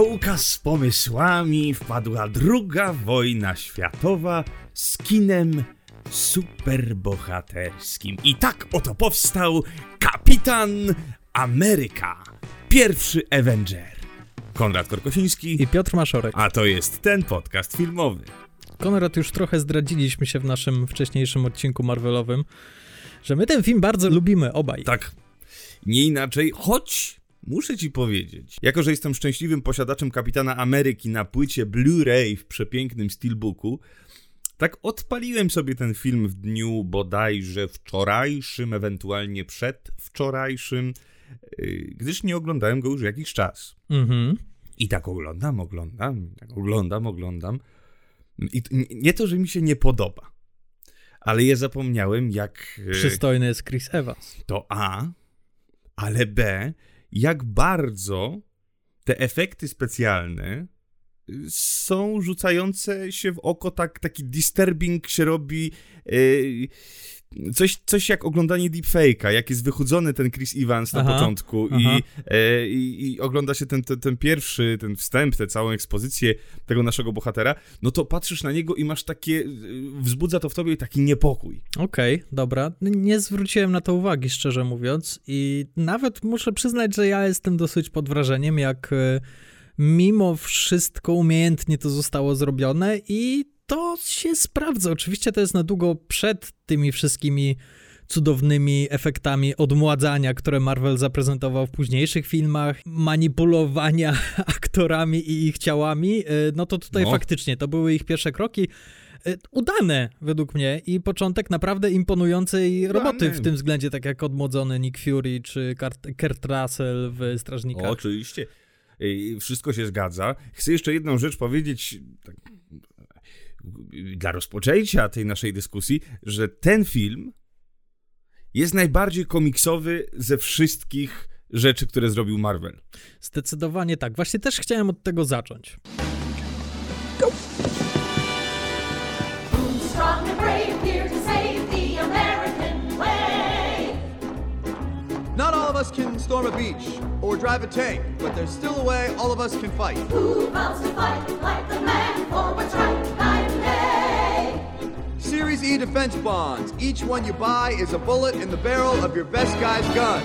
Do kociołka z pomysłami wpadła druga wojna światowa z kinem superbohaterskim. I tak oto powstał Kapitan Ameryka, pierwszy Avenger. Konrad Korkosiński, I Piotr Maszorek. a to jest ten podcast filmowy. Konrad, już trochę zdradziliśmy się w naszym wcześniejszym odcinku Marvelowym, że my ten film bardzo lubimy obaj. Tak, nie inaczej, choć muszę ci powiedzieć, jako że jestem szczęśliwym posiadaczem Kapitana Ameryki na płycie Blu-ray w przepięknym steelbooku, tak odpaliłem sobie ten film w dniu bodajże wczorajszym, ewentualnie przedwczorajszym, yy, gdyż nie oglądałem go już jakiś czas. Mhm. I tak oglądam, oglądam, tak oglądam, oglądam. I nie to, że mi się nie podoba, ale ja zapomniałem, jak. yy, Przystojny jest Chris Evans. to A, ale B, jak bardzo te efekty specjalne y, są rzucające się w oko, tak, taki disturbing się robi. Yy, Coś, coś jak oglądanie deepfake'a, jak jest wychudzony ten Chris Evans na Aha, początku aha. i, e, i, i ogląda się ten, ten, ten pierwszy, ten wstęp, tę całą ekspozycję tego naszego bohatera, no to patrzysz na niego i masz takie, y, wzbudza to w tobie taki niepokój. Okej, dobra. Nie zwróciłem na to uwagi, szczerze mówiąc, i nawet muszę przyznać, że ja jestem dosyć pod wrażeniem, jak e, mimo wszystko umiejętnie to zostało zrobione i to się sprawdza. Oczywiście to jest na długo przed tymi wszystkimi cudownymi efektami odmładzania, które Marvel zaprezentował w późniejszych filmach, manipulowania aktorami i ich ciałami, e, no to tutaj No. faktycznie to były ich pierwsze kroki. E, Udane według mnie i początek naprawdę imponującej roboty w tym względzie, tak jak odmłodzony Nick Fury czy Kurt, Russell w Strażnikach. Oczywiście. I Wszystko się zgadza. Chcę jeszcze jedną rzecz powiedzieć tak, dla rozpoczęcia tej naszej dyskusji, że ten film jest najbardziej komiksowy ze wszystkich rzeczy, które zrobił Marvel. Zdecydowanie tak. Właśnie też chciałem od tego zacząć. Not all of us can storm a beach or drive a tank, but there's still a way all of us can fight. Who vows to fight like the man for what's right? Series E defense bonds. Each one you buy is a bullet in the barrel of your best guy's gun.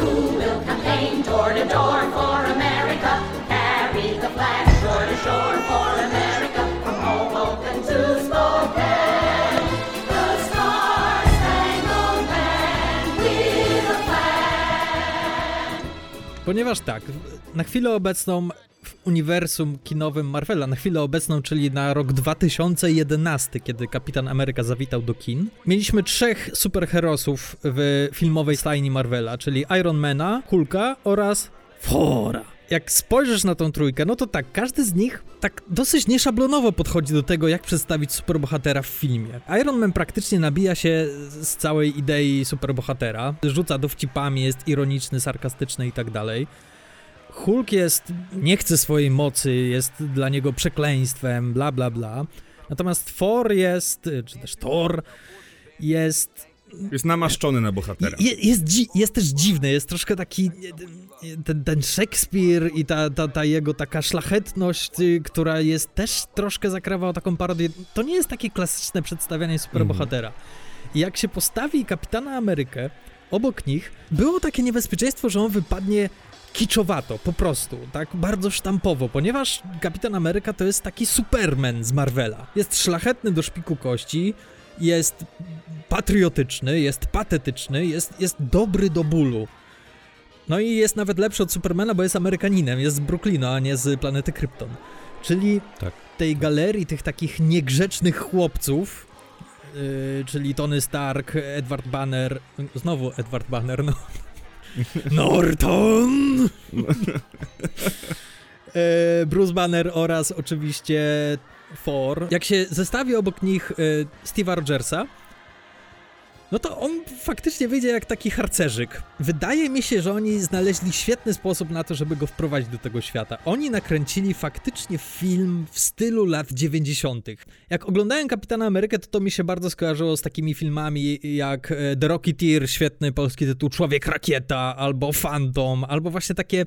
Who will campaign door to door for America? Carry the flag shore to shore for America. From Hoboken to Spokane. The Star-Spangled Man with a flag. Ponieważ tak, na chwilę obecną w uniwersum kinowym Marvela, na chwilę obecną, czyli na rok 2011, kiedy Kapitan Ameryka zawitał do kin, mieliśmy trzech superherosów w filmowej stajni Marvela, czyli Ironmana, Hulka oraz Thora. Jak spojrzysz na tą trójkę, no to tak, każdy z nich tak dosyć nieszablonowo podchodzi do tego, jak przedstawić superbohatera w filmie. Iron Man praktycznie nabija się z całej idei superbohatera, rzuca dowcipami, jest ironiczny, sarkastyczny i tak dalej. Hulk jest, nie chce swojej mocy, jest dla niego przekleństwem, bla bla bla. Natomiast Thor jest, czy też Thor jest Jest namaszczony na bohatera. je, jest, jest też dziwny, jest troszkę taki ten, ten Szekspir i ta, ta, ta jego taka szlachetność, która jest też troszkę zakrawała taką parodię. To nie jest takie klasyczne przedstawianie superbohatera. I jak się postawi Kapitana Amerykę obok nich, było takie niebezpieczeństwo, że on wypadnie kiczowato, po prostu, tak bardzo sztampowo, ponieważ Kapitan Ameryka to jest taki Superman z Marvela. Jest szlachetny do szpiku kości, jest patriotyczny, jest patetyczny, jest, jest dobry do bólu. No i jest nawet lepszy od Supermana, bo jest Amerykaninem, jest z Brooklynu, a nie z planety Krypton. Czyli Tak. tej galerii tych takich niegrzecznych chłopców, yy, czyli Tony Stark, Edward Banner, znowu Edward Banner, no. Norton! E, Bruce Banner oraz oczywiście Thor. Jak się zestawi obok nich e, Steve'a Rogersa, no to on faktycznie wyjdzie jak taki harcerzyk. Wydaje mi się, że oni znaleźli świetny sposób na to, żeby go wprowadzić do tego świata. Oni nakręcili faktycznie film w stylu lat 90. Jak oglądałem Kapitana Amerykę, to to mi się bardzo skojarzyło z takimi filmami jak e, The Rocketeer, świetny polski tytuł Człowiek Rakieta, albo Phantom, albo właśnie takie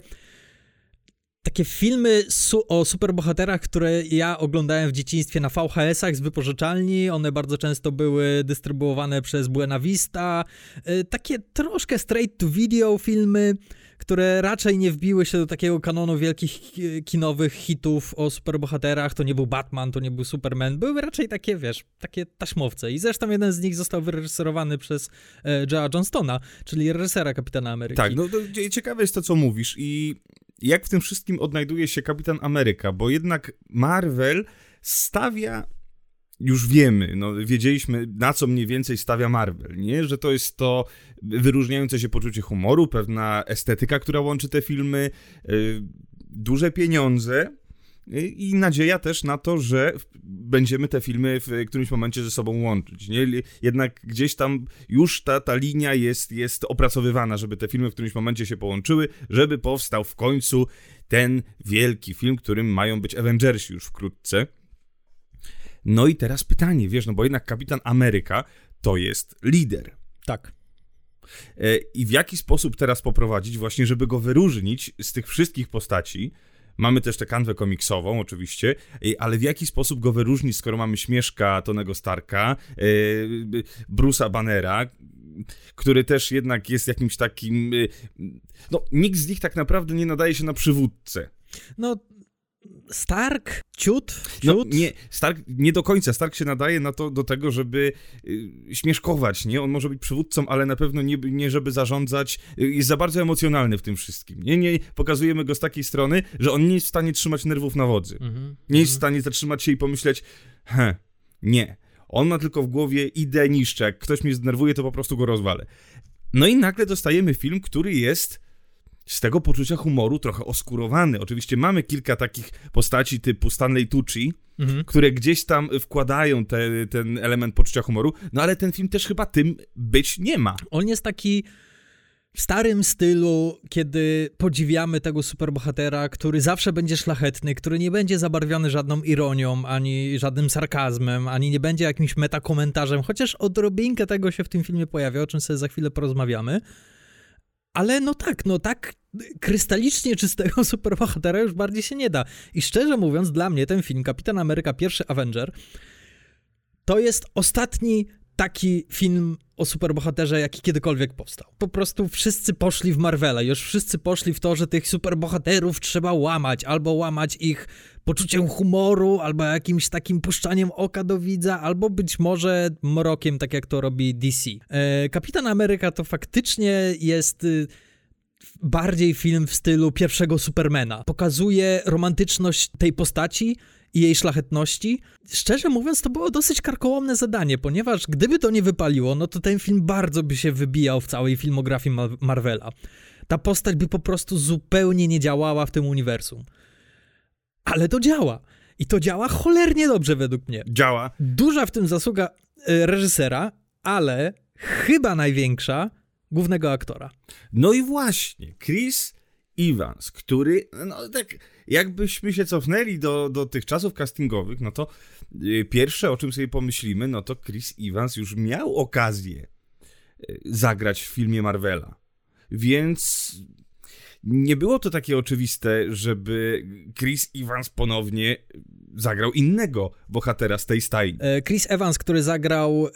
takie filmy su- o superbohaterach, które ja oglądałem w dzieciństwie na VHS-ach z wypożyczalni. One bardzo często były dystrybuowane przez Buena Vista. Y, takie troszkę straight to video filmy, które raczej nie wbiły się do takiego kanonu wielkich ki- kinowych hitów o superbohaterach. To nie był Batman, to nie był Superman. Były raczej takie, wiesz, takie taśmowce. I zresztą jeden z nich został wyreżyserowany przez e, Joe'a Johnstona, czyli reżysera Kapitana Ameryki. Tak, no ciekawe jest to, co mówisz i jak w tym wszystkim odnajduje się Kapitan Ameryka, bo jednak Marvel stawia, już wiemy, no wiedzieliśmy na co mniej więcej stawia Marvel, nie? Że to jest to wyróżniające się poczucie humoru, pewna estetyka, która łączy te filmy, y, duże pieniądze, i nadzieja też na to, że będziemy te filmy w którymś momencie ze sobą łączyć. Nie? Jednak gdzieś tam już ta, ta linia jest, jest opracowywana, żeby te filmy w którymś momencie się połączyły, żeby powstał w końcu ten wielki film, którym mają być Avengersi już wkrótce. No i teraz pytanie, wiesz, no bo jednak Kapitan Ameryka to jest lider. Tak. E, I w jaki sposób teraz poprowadzić, właśnie, żeby go wyróżnić z tych wszystkich postaci? Mamy też tę kanwę komiksową, oczywiście, ale w jaki sposób go wyróżnić, skoro mamy śmieszka Tonego Starka, e, Bruce'a Bannera, który też jednak jest jakimś takim. e, No, nikt z nich tak naprawdę nie nadaje się na przywódcę. No, Stark, ciut, No, ciut. nie, Stark nie do końca. Stark się nadaje na to, do tego, żeby y, śmieszkować, nie? On może być przywódcą, ale na pewno nie, nie żeby zarządzać. Y, jest za bardzo emocjonalny w tym wszystkim. Nie, nie, pokazujemy go z takiej strony, że on nie jest w stanie trzymać nerwów na wodzy. Mhm. Nie jest w stanie zatrzymać się i pomyśleć, he, nie. On ma tylko w głowie ideę niszczę. Jak ktoś mnie zdenerwuje, to po prostu go rozwalę. No i nagle dostajemy film, który jest z tego poczucia humoru trochę oskurowany. Oczywiście mamy kilka takich postaci typu Stanley Tucci, Mhm. które gdzieś tam wkładają te, ten element poczucia humoru, no ale ten film też chyba tym być nie ma. On jest taki w starym stylu, kiedy podziwiamy tego superbohatera, który zawsze będzie szlachetny, który nie będzie zabarwiony żadną ironią, ani żadnym sarkazmem, ani nie będzie jakimś metakomentarzem, chociaż odrobinkę tego się w tym filmie pojawia, o czym sobie za chwilę porozmawiamy. Ale no tak, no tak krystalicznie czystego superbohatera już bardziej się nie da. I szczerze mówiąc, dla mnie ten film, Kapitan Ameryka, pierwszy Avenger, to jest ostatni taki film o superbohaterze, jaki kiedykolwiek powstał. Po prostu wszyscy poszli w Marvela, już wszyscy poszli w to, że tych superbohaterów trzeba łamać, albo łamać ich poczuciem humoru, albo jakimś takim puszczaniem oka do widza, albo być może mrokiem, tak jak to robi DC. E, Kapitan Ameryka to faktycznie jest... Y, bardziej film w stylu pierwszego Supermana. Pokazuje romantyczność tej postaci i jej szlachetności. Szczerze mówiąc, to było dosyć karkołomne zadanie, ponieważ gdyby to nie wypaliło, no to ten film bardzo by się wybijał w całej filmografii Ma- Marvela. Ta postać by po prostu zupełnie nie działała w tym uniwersum. Ale to działa. I to działa cholernie dobrze według mnie. Działa. Duża w tym zasługa e, reżysera, ale chyba największa głównego aktora. No i właśnie, Chris Evans, który, no tak, jakbyśmy się cofnęli do, do tych czasów castingowych, no to y, pierwsze, o czym sobie pomyślimy, no to Chris Evans już miał okazję y, zagrać w filmie Marvela. Więc nie było to takie oczywiste, żeby Chris Evans ponownie zagrał innego bohatera z tej stajni. E, Chris Evans, który zagrał e,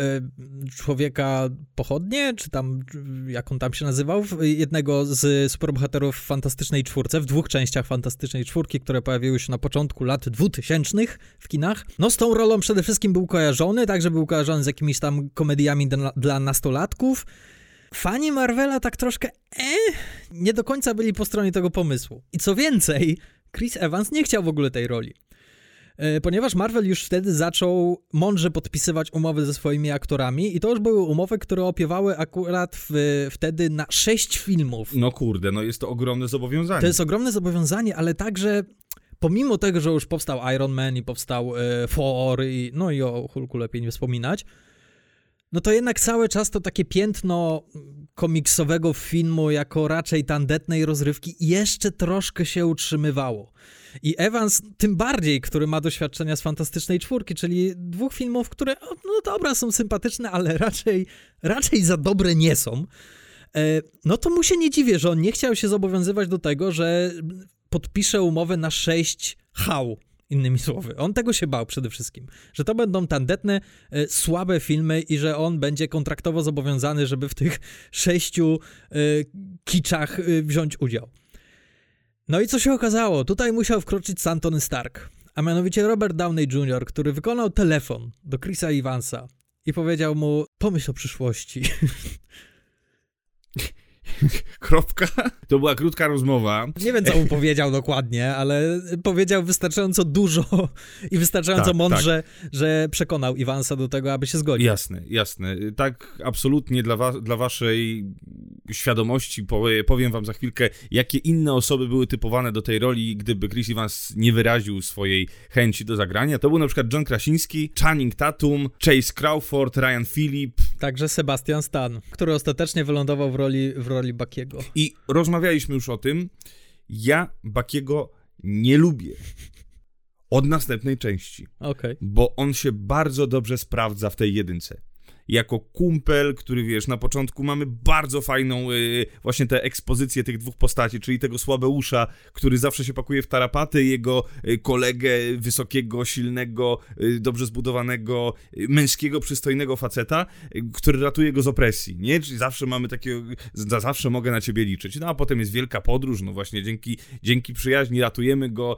człowieka pochodnie, czy tam, jak on tam się nazywał, jednego z superbohaterów w Fantastycznej Czwórce, w dwóch częściach Fantastycznej Czwórki, które pojawiły się na początku lat 2000 w kinach. No z tą rolą przede wszystkim był kojarzony, także był kojarzony z jakimiś tam komediami dla, dla nastolatków. Fani Marvela tak troszkę eh, nie do końca byli po stronie tego pomysłu. I co więcej, Chris Evans nie chciał w ogóle tej roli. E, Ponieważ Marvel już wtedy zaczął mądrze podpisywać umowy ze swoimi aktorami i to już były umowy, które opiewały akurat w, wtedy na sześć filmów. No kurde, no jest to ogromne zobowiązanie. To jest ogromne zobowiązanie, ale także pomimo tego, że już powstał Iron Man i powstał e, Thor i no i o Hulku lepiej nie wspominać, no to jednak cały czas to takie piętno komiksowego filmu jako raczej tandetnej rozrywki jeszcze troszkę się utrzymywało. I Evans tym bardziej, który ma doświadczenia z Fantastycznej Czwórki, czyli dwóch filmów, które no dobra, są sympatyczne, ale raczej, raczej za dobre nie są. E, no to mu się nie dziwię, że on nie chciał się zobowiązywać do tego, że podpisze umowę na sześć hał. Innymi słowy, on tego się bał przede wszystkim, że to będą tandetne, e, słabe filmy i że on będzie kontraktowo zobowiązany, żeby w tych sześciu e, kiczach e, wziąć udział. No i co się okazało? Tutaj musiał wkroczyć Santony Stark, a mianowicie Robert Downey Jr., który wykonał telefon do Chrisa Evansa i powiedział mu: Pomyśl o przyszłości. Kropka. To była krótka rozmowa. Nie wiem, co mu powiedział dokładnie, ale powiedział wystarczająco dużo i wystarczająco Tak, mądrze, że przekonał Iwansa do tego, aby się zgodził. Jasne, jasne. Tak, absolutnie dla, wa- dla waszej świadomości powie- powiem wam za chwilkę, jakie inne osoby były typowane do tej roli, gdyby Chris Evans nie wyraził swojej chęci do zagrania. To był na przykład John Krasiński, Channing Tatum, Chase Crawford, Ryan Phillip Także Sebastian Stan, który ostatecznie wylądował w roli, w roli Bakiego. i rozmawialiśmy już o tym. Ja Bakiego nie lubię. Od następnej części. Okej. bo on się bardzo dobrze sprawdza w tej jedynce. Jako kumpel, który wiesz, na początku mamy bardzo fajną y, właśnie tę ekspozycję tych dwóch postaci, czyli tego słabeusza, który zawsze się pakuje w tarapaty, jego y, kolegę wysokiego, silnego, y, dobrze zbudowanego, męskiego, przystojnego faceta, który ratuje go z opresji, nie? Czyli zawsze mamy takiego, za zawsze mogę na ciebie liczyć. No a potem jest wielka podróż, no właśnie dzięki, dzięki przyjaźni ratujemy go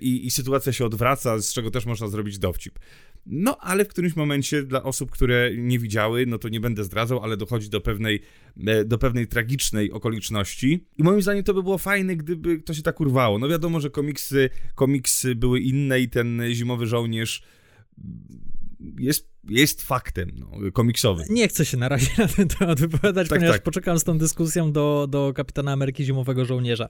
i, i sytuacja się odwraca, z czego też można zrobić dowcip. No, ale w którymś momencie dla osób, które nie widziały, no to nie będę zdradzał, ale dochodzi do pewnej, e, do pewnej tragicznej okoliczności. I moim zdaniem to by było fajne, gdyby to się tak urwało. No wiadomo, że komiksy, komiksy były inne i ten Zimowy Żołnierz jest, jest faktem no, komiksowym. Nie chcę się na razie na ten temat wypowiadać, Tak, ponieważ tak. poczekam z tą dyskusją do, do Kapitana Ameryki Zimowego Żołnierza.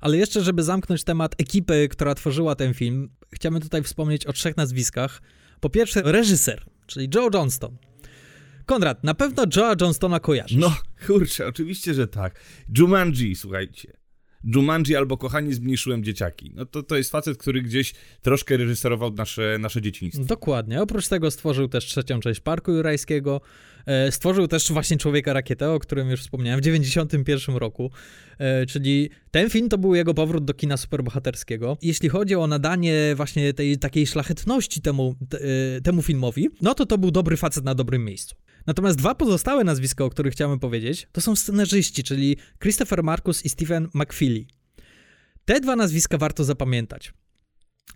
Ale jeszcze, żeby zamknąć temat ekipy, która tworzyła ten film, chciałbym tutaj wspomnieć o trzech nazwiskach. Po pierwsze, reżyser, czyli Joe Johnston. Konrad, na pewno Joe'a Johnstona kojarzysz. No, kurczę, oczywiście, że tak. Jumanji, słuchajcie. Jumanji albo Kochani, zmniejszyłem dzieciaki. No to, to jest facet, który gdzieś troszkę reżyserował nasze, nasze dzieciństwo. Dokładnie. Oprócz tego stworzył też trzecią część Parku Jurajskiego. E, stworzył też właśnie Człowieka Rakietę, o którym już wspomniałem, w 91 roku. E, czyli ten film to był jego powrót do kina superbohaterskiego. Jeśli chodzi o nadanie właśnie tej takiej szlachetności temu, te, e, temu filmowi, no to to był dobry facet na dobrym miejscu. Natomiast dwa pozostałe nazwiska, o których chciałem powiedzieć, to są scenarzyści, czyli Christopher Marcus i Stephen McFeely. Te dwa nazwiska warto zapamiętać.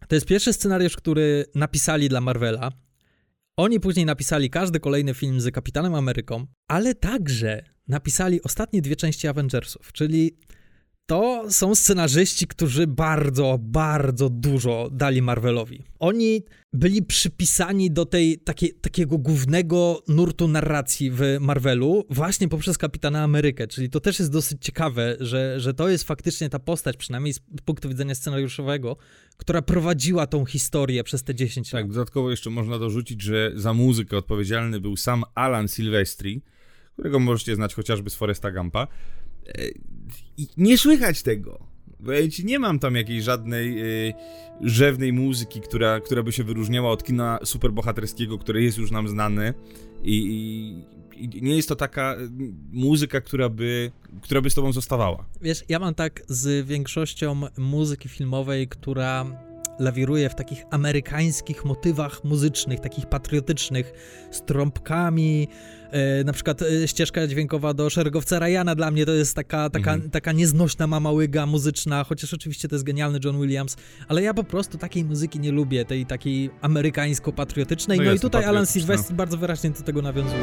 To jest pierwszy scenariusz, który napisali dla Marvela. Oni później napisali każdy kolejny film z Kapitanem Ameryką, ale także napisali ostatnie dwie części Avengersów, czyli to są scenarzyści, którzy bardzo, bardzo dużo dali Marvelowi. Oni byli przypisani do tej takiej, takiego głównego nurtu narracji w Marvelu właśnie poprzez Kapitana Amerykę, czyli to też jest dosyć ciekawe, że, że to jest faktycznie ta postać, przynajmniej z punktu widzenia scenariuszowego, która prowadziła tą historię przez te 10 lat. Tak, dodatkowo jeszcze można dorzucić, że za muzykę odpowiedzialny był sam Alan Silvestri, którego możecie znać chociażby z Foresta Gampa. I nie słychać tego. Bo ja ci nie mam tam jakiejś żadnej e, rzewnej muzyki, która, która by się wyróżniała od kina superbohaterskiego, które jest już nam znane. I, i, nie jest to taka e, muzyka, która by, która by z tobą zostawała. Wiesz, ja mam tak z większością muzyki filmowej, która lawiruje w takich amerykańskich motywach muzycznych, takich patriotycznych, z trąbkami. E, na przykład e, ścieżka dźwiękowa do Szeregowca Ryana dla mnie to jest taka, taka, Mhm. taka nieznośna mama łyga muzyczna, chociaż oczywiście to jest genialny John Williams, ale ja po prostu takiej muzyki nie lubię, tej takiej amerykańsko-patriotycznej. No No, i tutaj Alan. Silvestri bardzo wyraźnie do tego nawiązuje.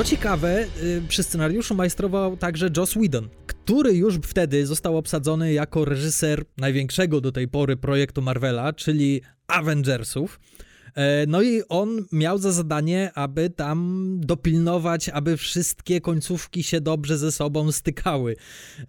Co ciekawe, y, przy scenariuszu majstrował także Joss Whedon, który już wtedy został obsadzony jako reżyser największego do tej pory projektu Marvela, czyli Avengersów. E, No i on miał za zadanie, aby tam dopilnować, aby wszystkie końcówki się dobrze ze sobą stykały.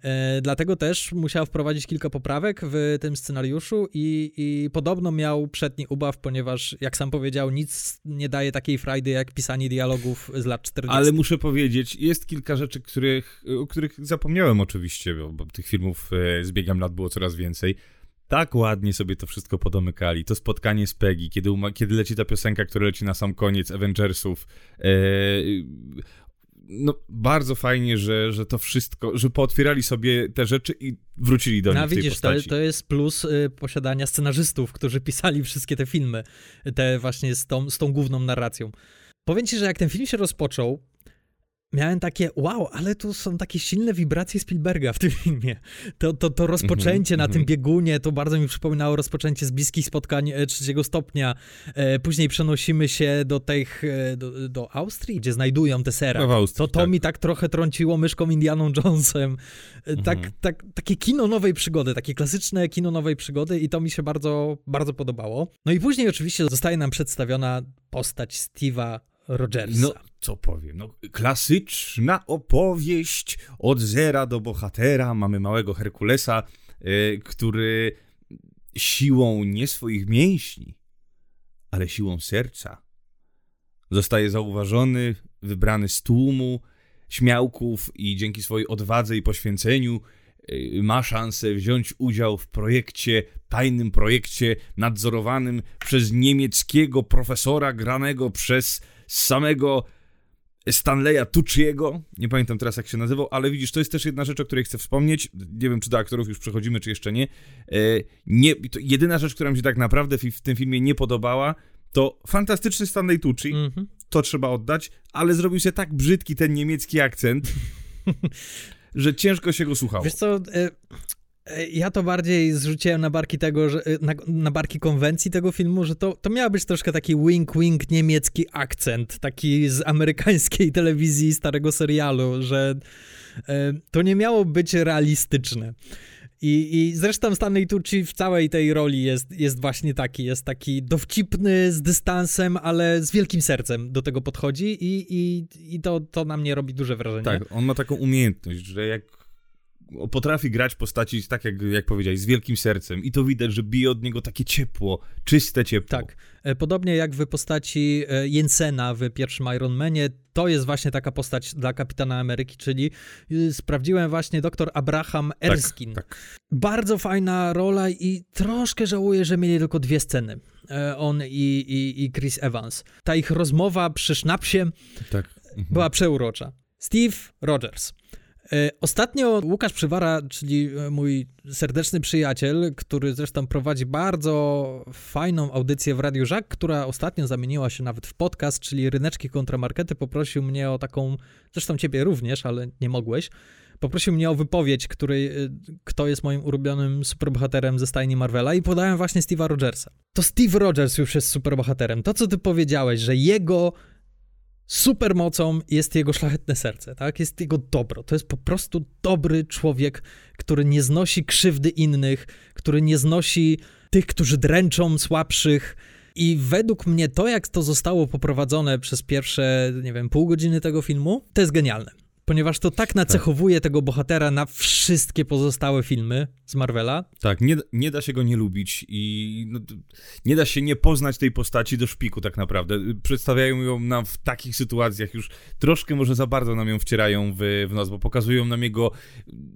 E, Dlatego też musiał wprowadzić kilka poprawek w tym scenariuszu i, i podobno miał przedni ubaw, ponieważ jak sam powiedział, nic nie daje takiej frajdy jak pisanie dialogów z lat 40. Ale muszę powiedzieć, jest kilka rzeczy, których, o których zapomniałem oczywiście, bo, bo tych filmów e, z biegiem lat było coraz więcej. Tak ładnie sobie to wszystko podomykali. To spotkanie z Peggy, kiedy, kiedy leci ta piosenka, która leci na sam koniec Avengersów. E, no, bardzo fajnie, że, że to wszystko, że pootwierali sobie te rzeczy i wrócili do No nich w tej widzisz, to, to jest plus y, posiadania scenarzystów, którzy pisali wszystkie te filmy, te właśnie z tą, z tą główną narracją. Powiem ci, że jak ten film się rozpoczął, miałem takie, wow, ale tu są takie silne wibracje Spielberga w tym filmie. To, to, to rozpoczęcie na mhm. tym biegunie, to bardzo mi przypominało rozpoczęcie z bliskich spotkań e, trzeciego stopnia. E, później przenosimy się do tych, e, do, do Austrii, gdzie znajdują te sera. No, Austrii, to to tak. mi tak trochę trąciło myszką Indianą Jonesem. E, Tak, Mhm. tak, takie kino nowej przygody, takie klasyczne kino nowej przygody i to mi się bardzo, bardzo podobało. No i później oczywiście zostaje nam przedstawiona postać Steve'a Rogersa. No, co powiem, no, klasyczna opowieść od zera do bohatera. Mamy małego Herkulesa, y, który siłą nie swoich mięśni, ale siłą serca zostaje zauważony, wybrany z tłumu śmiałków i dzięki swojej odwadze i poświęceniu y, ma szansę wziąć udział w projekcie, tajnym projekcie nadzorowanym przez niemieckiego profesora granego przez samego Stanleya Tucciego, nie pamiętam teraz jak się nazywał, ale widzisz, to jest też jedna rzecz, o której chcę wspomnieć, nie wiem czy do aktorów już przechodzimy, czy jeszcze nie. E, nie jedyna rzecz, która mi się tak naprawdę w, tym filmie nie podobała, to fantastyczny Stanley Tucci, Mhm. to trzeba oddać, ale zrobił się tak brzydki ten niemiecki akcent, że ciężko się go słuchało. Wiesz co, e, ja to bardziej zrzuciłem na barki tego, że, e, na, na barki konwencji tego filmu, że to, to miał być troszkę taki wink-wink niemiecki akcent, taki z amerykańskiej telewizji starego serialu, że e, to nie miało być realistyczne. I, I zresztą Stanley Tucci w całej tej roli jest, jest właśnie taki, jest taki dowcipny, z dystansem, ale z wielkim sercem do tego podchodzi i, i, i to, to na mnie robi duże wrażenie. Tak, on ma taką umiejętność, że jak potrafi grać postaci, tak jak, jak powiedziałeś, z wielkim sercem i to widać, że bije od niego takie ciepło, czyste ciepło. Tak. E, Podobnie jak w postaci e, Jensena w pierwszym Iron Manie, to jest właśnie taka postać dla Kapitana Ameryki, czyli y, sprawdziłem właśnie dr Abraham Erskine. Tak, tak. Bardzo fajna rola i troszkę żałuję, że mieli tylko dwie sceny. E, On i, i, i Chris Evans. Ta ich rozmowa przy sznapsie tak. Mhm. była przeurocza. Steve Rogers. E, Ostatnio Łukasz Przywara, czyli e, mój serdeczny przyjaciel, który zresztą prowadzi bardzo fajną audycję w Radiu Żak, która ostatnio zamieniła się nawet w podcast, czyli Ryneczki kontra Markety, poprosił mnie o taką, zresztą ciebie również, ale nie mogłeś, poprosił mnie o wypowiedź, której, e, kto jest moim ulubionym superbohaterem ze stajni Marvela i podałem właśnie Steve'a Rogersa. To Steve Rogers już jest superbohaterem. To, co ty powiedziałeś, że jego supermocą jest jego szlachetne serce, tak? Jest jego dobro. To jest po prostu dobry człowiek, który nie znosi krzywdy innych, który nie znosi tych, którzy dręczą słabszych. I według mnie to, jak to zostało poprowadzone przez pierwsze, nie wiem, pół godziny tego filmu, to jest genialne. Ponieważ to tak nacechowuje tego bohatera na wszystkie pozostałe filmy z Marvela. Tak, nie, nie da się go nie lubić i no, nie da się nie poznać tej postaci do szpiku tak naprawdę. Przedstawiają ją nam w takich sytuacjach już troszkę może za bardzo nam ją wcierają w, w nos, bo pokazują nam jego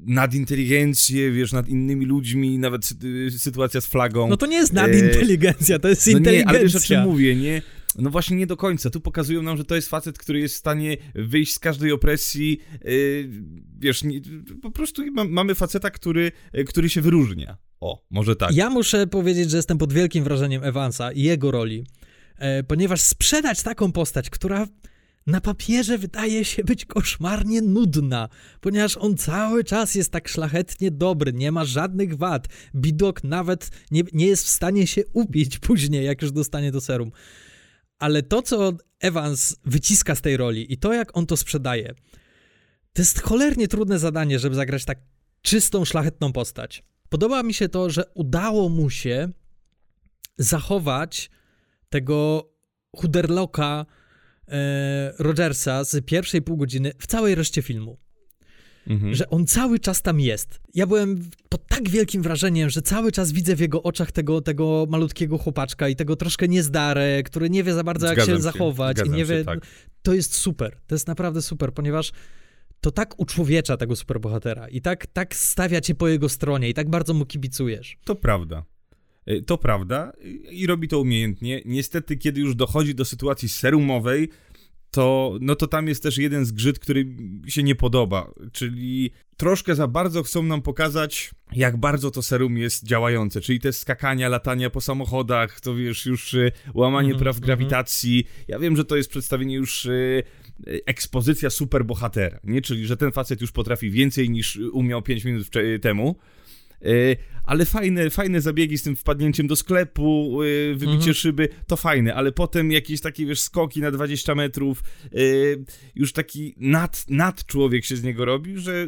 nadinteligencję, wiesz, nad innymi ludźmi, nawet sy- sytuacja z flagą. No to nie jest nadinteligencja, to jest no nie, inteligencja. ale wiesz o czym mówię, nie? No właśnie nie do końca. Tu pokazują nam, że to jest facet, który jest w stanie wyjść z każdej opresji. Yy, wiesz, nie, po prostu ma, mamy faceta, który, yy, który się wyróżnia. O, może tak. Ja muszę powiedzieć, że jestem pod wielkim wrażeniem Evansa i jego roli, e, ponieważ sprzedać taką postać, która na papierze wydaje się być koszmarnie nudna, ponieważ on cały czas jest tak szlachetnie dobry, nie ma żadnych wad. Bidok nawet nie, nie jest w stanie się ubić później, jak już dostanie do serum. Ale to, co Evans wyciska z tej roli i to, jak on to sprzedaje, to jest cholernie trudne zadanie, żeby zagrać tak czystą, szlachetną postać. Podoba mi się to, że udało mu się zachować tego chuderloka e, Rogersa z pierwszej pół godziny w całej reszcie filmu. Mhm. Że on cały czas tam jest. Ja byłem pod tak wielkim wrażeniem, że cały czas widzę w jego oczach tego, tego malutkiego chłopaczka i tego troszkę niezdarę, który nie wie za bardzo, jak Zgadzam się zachować i nie się, wie. tak. To jest super. To jest naprawdę super, ponieważ to tak uczłowiecza tego superbohatera i tak, tak stawia cię po jego stronie i tak bardzo mu kibicujesz. To prawda. Y, To prawda i robi to umiejętnie. Niestety, kiedy już dochodzi do sytuacji serumowej, to, no to tam jest też jeden zgrzyt, który mi się nie podoba. Czyli troszkę za bardzo chcą nam pokazać, jak bardzo to serum jest działające. Czyli te skakania, latania po samochodach, to wiesz, już y, łamanie Mhm, praw mhm. grawitacji. Ja wiem, że to jest przedstawienie już y, ekspozycja superbohatera, nie? Czyli, że ten facet już potrafi więcej niż umiał 5 minut temu. Y, Ale fajne, fajne zabiegi z tym wpadnięciem do sklepu, y, wybicie Mhm. szyby, to fajne, ale potem jakieś takie, wiesz, skoki na 20 metrów, y, już taki nad, nad człowiek się z niego robi, że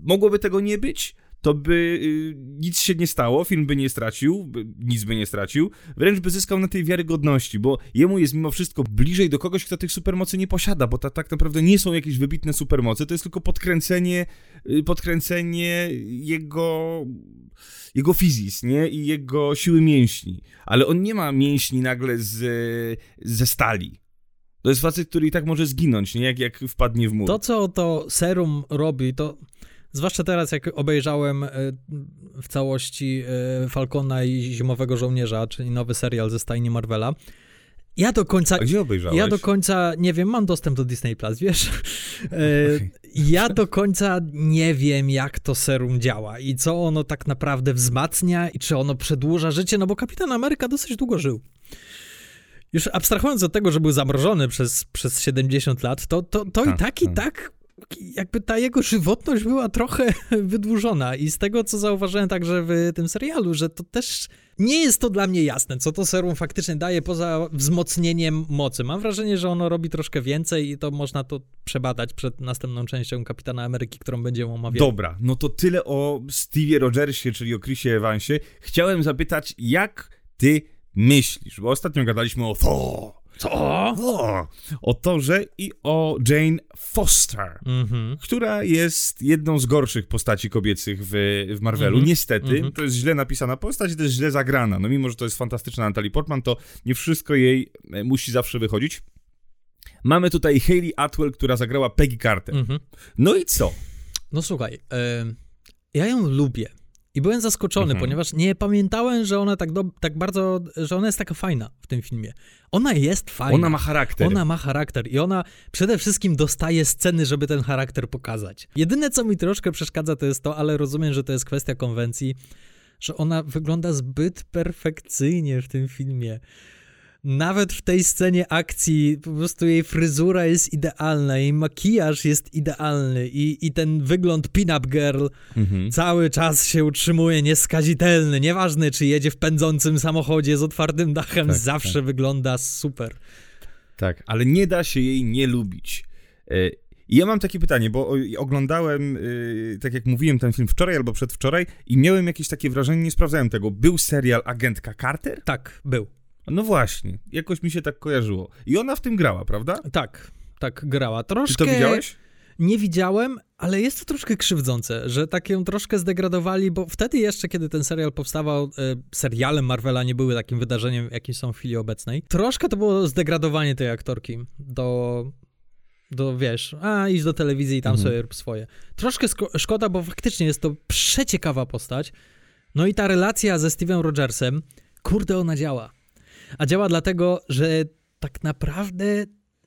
mogłoby tego nie być, to by y, nic się nie stało, film by nie stracił, nic by nie stracił, wręcz by zyskał na tej wiarygodności, bo jemu jest mimo wszystko bliżej do kogoś, kto tych supermocy nie posiada, bo tak naprawdę nie są jakieś wybitne supermoce, to jest tylko podkręcenie, y, podkręcenie jego, jego fizis, nie? I jego siły mięśni, ale on nie ma mięśni nagle z, ze stali. To jest facet, który i tak może zginąć, nie? Jak, jak wpadnie w mur. To, co to serum robi, to zwłaszcza teraz, jak obejrzałem e, w całości e, Falcona i Zimowego Żołnierza, czyli nowy serial ze stajni Marvela, ja do końca... A gdzie obejrzałeś? Ja do końca nie wiem, mam dostęp do Disney Plus, wiesz? E. Ja do końca nie wiem, jak to serum działa i co ono tak naprawdę wzmacnia i czy ono przedłuża życie, no bo Kapitan Ameryka dosyć długo żył. Już abstrahując od tego, że był zamrożony przez, przez 70 lat, to, to, to i Tak, tak, i tak. Jakby ta jego żywotność była trochę wydłużona i z tego, co zauważyłem także w tym serialu, że to też nie jest to dla mnie jasne, co to serum faktycznie daje poza wzmocnieniem mocy. Mam wrażenie, że ono robi troszkę więcej i to można to przebadać przed następną częścią Kapitana Ameryki, którą będziemy omawiali. Dobra, no to tyle o Stevie Rogersie, czyli o Chrisie Evansie. Chciałem zapytać, jak ty myślisz? Bo ostatnio gadaliśmy o Thor. Co? Thor. O Torze i o Jane Foster, Mhm. która jest jedną z gorszych postaci kobiecych w, w Marvelu. Mhm. Niestety, Mhm. to jest źle napisana postać, też źle zagrana. No mimo, że to jest fantastyczna Natalie Portman, to nie wszystko jej e, musi zawsze wychodzić. Mamy tutaj Hayley Atwell, która zagrała Peggy Carter. Mhm. No i co? No słuchaj, em, ja ją lubię. I byłem zaskoczony, Mhm. ponieważ nie pamiętałem, że ona tak, do, tak bardzo, że ona jest taka fajna w tym filmie. Ona jest fajna. Ona ma charakter. Ona ma charakter i ona przede wszystkim dostaje sceny, żeby ten charakter pokazać. Jedyne, co mi troszkę przeszkadza, to jest to, ale rozumiem, że to jest kwestia konwencji, że ona wygląda zbyt perfekcyjnie w tym filmie. Nawet w tej scenie akcji po prostu jej fryzura jest idealna, jej makijaż jest idealny i, i ten wygląd pin-up girl Mhm. cały czas się utrzymuje nieskazitelny. Nieważne, czy jedzie w pędzącym samochodzie z otwartym dachem, Tak, zawsze wygląda super. Tak, ale nie da się jej nie lubić. E, I ja mam takie pytanie, bo oglądałem, y, tak jak mówiłem, ten film wczoraj albo przedwczoraj i miałem jakieś takie wrażenie, nie sprawdzałem tego. Był serial Agentka Carter? Tak, był. No właśnie, jakoś mi się tak kojarzyło. I ona w tym grała, prawda? Tak, tak grała. Czy Troszkę to widziałeś? nie widziałem, ale jest to troszkę krzywdzące, że tak ją troszkę zdegradowali, bo wtedy jeszcze, kiedy ten serial powstawał, e, seriale Marvela nie były takim wydarzeniem, jakim są w chwili obecnej. Troszkę to było zdegradowanie tej aktorki do, do wiesz, a idź do telewizji i tam Mhm. sobie rób swoje. Troszkę szkoda, bo faktycznie jest to przeciekawa postać. No i ta relacja ze Steve'em Rogersem, kurde, ona działa. A działa dlatego, że tak naprawdę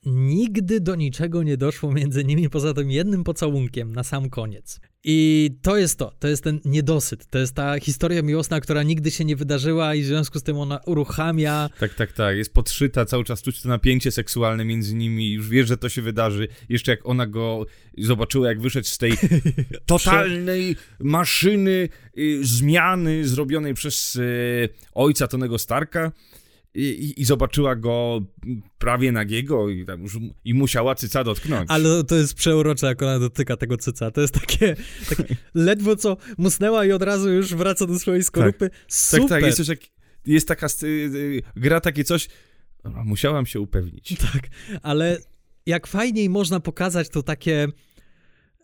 nigdy do niczego nie doszło między nimi poza tym jednym pocałunkiem na sam koniec. I to jest to, to jest ten niedosyt, to jest ta historia miłosna, która nigdy się nie wydarzyła i w związku z tym ona uruchamia Tak, tak, tak. Jest podszyta, cały czas czuć to napięcie seksualne między nimi. Już wiesz, że to się wydarzy. Jeszcze jak ona go zobaczyła, jak wyszedł z tej totalnej maszyny y, zmiany zrobionej przez y, ojca Tonego Starka. I, i, zobaczyła go prawie nagiego i, tam już, i musiała cyca dotknąć. Ale to jest przeurocze, jak ona dotyka tego cyca. To jest takie, takie ledwo co musnęła i od razu już wraca do swojej skorupy. Super. Tak, tak, jest coś jak, jest taka, sc- y, gra takie coś, musiałam się upewnić. Tak, ale jak fajniej można pokazać to takie.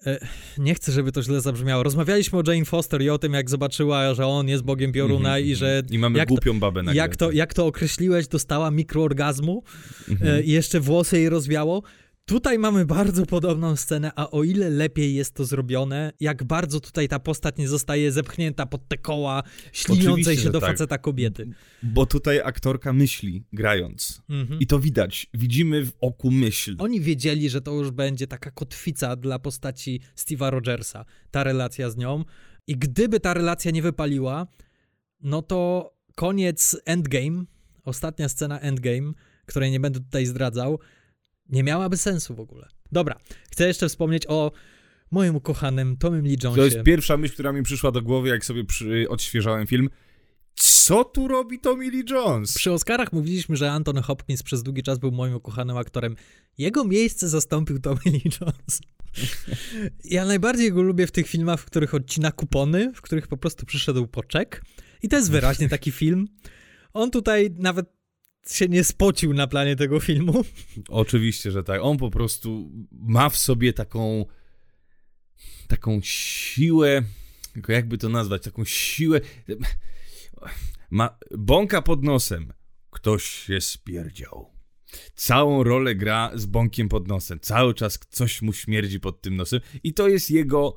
E, Nie chcę, żeby to źle zabrzmiało. Rozmawialiśmy o Jane Foster i o tym, jak zobaczyła, że on jest bogiem pioruna Mhm, i że. I mamy jak to- głupią babę na Jak to, jak to określiłeś, dostała mikroorgazmu Mhm. e, i jeszcze włosy jej rozwiało. Tutaj mamy bardzo podobną scenę, a o ile lepiej jest to zrobione, jak bardzo tutaj ta postać nie zostaje zepchnięta pod te koła śliniącej się do tak. faceta kobiety. Bo tutaj aktorka myśli, grając. Mhm. I to widać. Widzimy w oku myśl. Oni wiedzieli, że to już będzie taka kotwica dla postaci Steve'a Rogersa, ta relacja z nią. I gdyby ta relacja nie wypaliła, no to koniec Endgame, ostatnia scena Endgame, której nie będę tutaj zdradzał, nie miałaby sensu w ogóle. Dobra, chcę jeszcze wspomnieć o moim ukochanym Tomym Lee To Jonesie. jest pierwsza myśl, która mi przyszła do głowy, jak sobie przy, odświeżałem film. Co tu robi Tommy Lee Jones? Przy Oscarach mówiliśmy, że Anthony Hopkins przez długi czas był moim ukochanym aktorem. Jego miejsce zastąpił Tommy Lee Jones. Ja najbardziej go lubię w tych filmach, w których odcina kupony, w których po prostu przyszedł po czek. I to jest wyraźnie taki film. On tutaj nawet się nie spocił na planie tego filmu. Oczywiście, że tak. On po prostu ma w sobie taką taką siłę, jakby to nazwać, taką siłę ma bąka pod nosem. Ktoś się spierdział. Całą rolę gra z bąkiem pod nosem. Cały czas coś mu śmierdzi pod tym nosem i to jest jego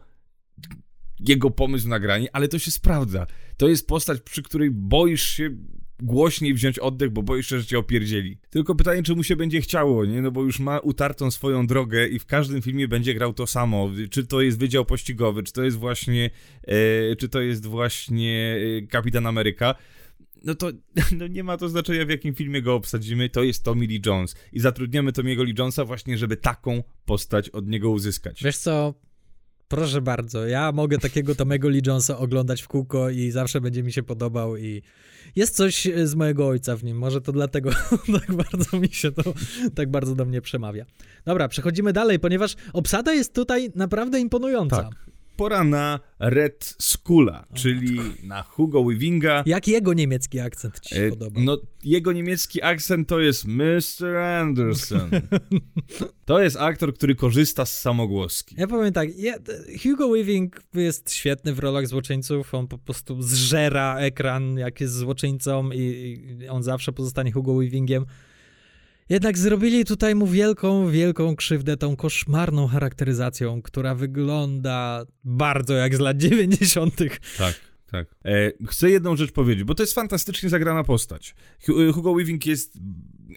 jego pomysł na granie, ale to się sprawdza. To jest postać, przy której boisz się głośniej wziąć oddech, bo boisz się, że cię opierdzieli. Tylko pytanie, czy mu się będzie chciało, nie? No bo już ma utartą swoją drogę i w każdym filmie będzie grał to samo. Czy to jest Wydział Pościgowy, czy to jest właśnie, e, czy to jest właśnie e, Kapitan Ameryka. No to no nie ma to znaczenia, w jakim filmie go obsadzimy. To jest Tommy Lee Jones. I zatrudniamy Tommy'ego Lee Jonesa właśnie, żeby taką postać od niego uzyskać. Wiesz co? Proszę bardzo, ja mogę takiego Tomego Lee Jonesa oglądać w kółko i zawsze będzie mi się podobał i jest coś z mojego ojca w nim, może to dlatego tak bardzo mi się to, tak bardzo do mnie przemawia. Dobra, przechodzimy dalej, ponieważ obsada jest tutaj naprawdę imponująca. Tak. Pora na Red Skula, czyli na Hugo Weavinga. Jak jego niemiecki akcent ci się E, podoba? No, jego niemiecki akcent to jest Mr. Anderson. To jest aktor, który korzysta z samogłoski. Ja powiem tak, ja, Hugo Weaving jest świetny w rolach złoczyńców, on po prostu zżera ekran, jak jest złoczyńcą i, i on zawsze pozostanie Hugo Weavingiem. Jednak zrobili tutaj mu wielką, wielką krzywdę tą koszmarną charakteryzacją, która wygląda bardzo jak z lat 90. Tak, tak. E, chcę jedną rzecz powiedzieć, bo to jest fantastycznie zagrana postać. Hu- Hugo Weaving jest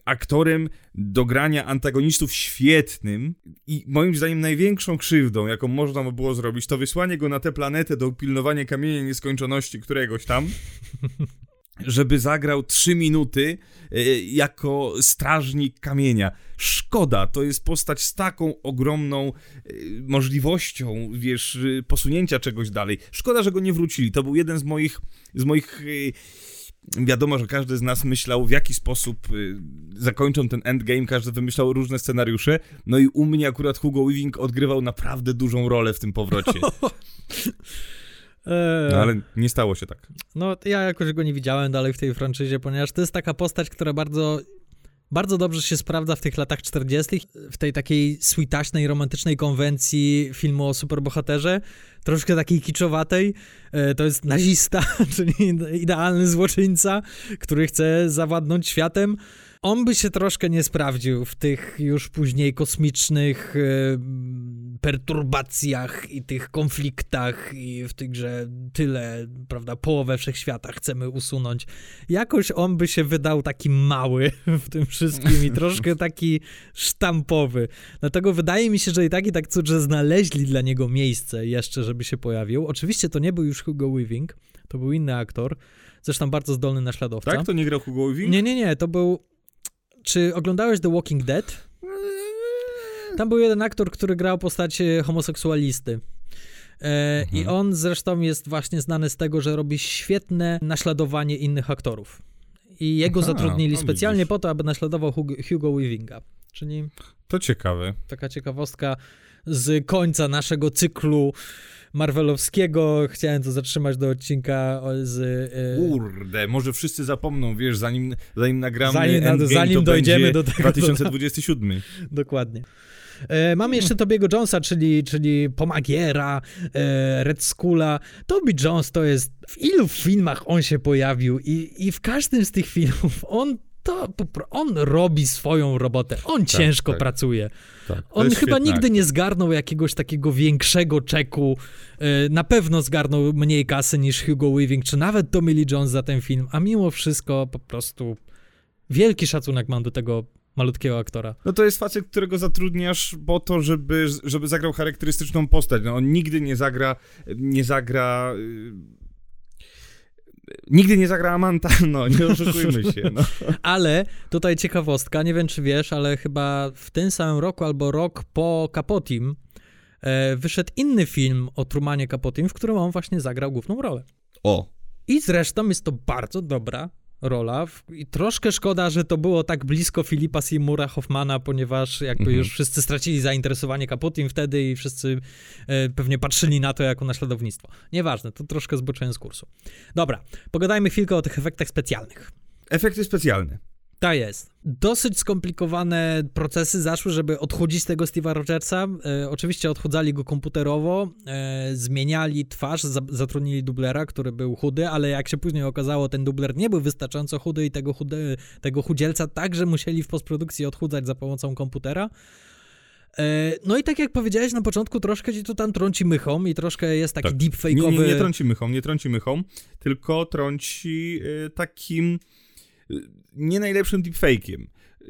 aktorem do grania antagonistów świetnym i moim zdaniem największą krzywdą, jaką można by było zrobić, to wysłanie go na tę planetę do pilnowania kamienia nieskończoności któregoś tam, żeby zagrał trzy minuty e, jako strażnik kamienia. Szkoda, to jest postać z taką ogromną e, możliwością, wiesz, e, posunięcia czegoś dalej. Szkoda, że go nie wrócili. To był jeden z moich, z moich e, wiadomo, że każdy z nas myślał, w jaki sposób y, zakończą ten endgame, każdy wymyślał różne scenariusze, no i u mnie akurat Hugo Weaving odgrywał naprawdę dużą rolę w tym powrocie. Eee, No ale nie stało się tak. No, ja jakoś go nie widziałem dalej w tej franczyzie, ponieważ to jest taka postać, która bardzo, bardzo dobrze się sprawdza w tych latach 40., w tej takiej sweetaśnej, romantycznej konwencji filmu o superbohaterze, troszkę takiej kiczowatej. E, To jest nazista, czyli idealny złoczyńca, który chce zawładnąć światem. On by się troszkę nie sprawdził w tych już później kosmicznych e, perturbacjach i tych konfliktach i w tych, że tyle, prawda, połowę wszechświata chcemy usunąć. Jakoś on by się wydał taki mały w tym wszystkim i troszkę taki sztampowy. Dlatego wydaje mi się, że i tak i tak cud, że znaleźli dla niego miejsce jeszcze, żeby się pojawił. Oczywiście to nie był już Hugo Weaving, to był inny aktor, zresztą bardzo zdolny naśladowca. Tak? To nie grał Hugo Weaving? Nie, nie, nie, to był... Czy oglądałeś The Walking Dead? Tam był jeden aktor, który grał postać e, homoseksualisty. E, I Mhm. on zresztą jest właśnie znany z tego, że robi świetne naśladowanie innych aktorów. I jego Aha, zatrudnili no specjalnie widzisz. po to, aby naśladował Hugo, Hugo Weavinga. Czyli To ciekawe. taka ciekawostka. z końca naszego cyklu Marvelowskiego. Chciałem to zatrzymać do odcinka z... e, Kurde, może wszyscy zapomną, wiesz, zanim, zanim nagramy Zanim- Endgame, zanim dojdziemy do tego, 2027. Dokładnie. E, mamy jeszcze Tobiego Jonesa, czyli, czyli Pomagiera, e, Red Skula. Toby Jones to jest... W ilu filmach on się pojawił i, i w każdym z tych filmów on to on robi swoją robotę. On ciężko tak. pracuje. Tak, On chyba nigdy nie zgarnął jakiegoś takiego większego czeku. E, Na pewno zgarnął mniej kasy niż Hugo Weaving, czy nawet Tommy Lee Jones za ten film, a mimo wszystko po prostu wielki szacunek mam do tego malutkiego aktora. No to jest facet, którego zatrudniasz po to, żeby, żeby zagrał charakterystyczną postać. No on nigdy nie zagra, nie zagra... Nigdy nie zagra Amanta, no nie oszukujmy się. No. Ale tutaj ciekawostka, nie wiem czy wiesz, ale chyba w tym samym roku albo rok po Capotim e, wyszedł inny film o Trumanie Capotim, w którym on właśnie zagrał główną rolę. O, I zresztą jest to bardzo dobra rola i troszkę szkoda, że to było tak blisko Filipa Seymoura Hoffmana, ponieważ jakby Mhm. już wszyscy stracili zainteresowanie Capotim wtedy i wszyscy e, pewnie patrzyli na to jako naśladownictwo. Nieważne, to troszkę zboczyłem z kursu. Dobra, pogadajmy chwilkę o tych efektach specjalnych. efekty specjalne. Tak jest. Dosyć skomplikowane procesy zaszły, żeby odchudzić tego Steve'a Rogersa. E, oczywiście odchudzali go komputerowo, e, zmieniali twarz, za, zatrudnili dublera, który był chudy, ale jak się później okazało, ten dubler nie był wystarczająco chudy i tego, chudy, tego chudzielca także musieli w postprodukcji odchudzać za pomocą komputera. E, no i tak jak powiedziałeś na początku, troszkę ci to tam trąci mychą i troszkę jest taki Tak. deepfake'owy... Nie, nie, nie trąci mychą, nie trąci mychą, tylko trąci y, takim y, nie najlepszym deepfake'iem.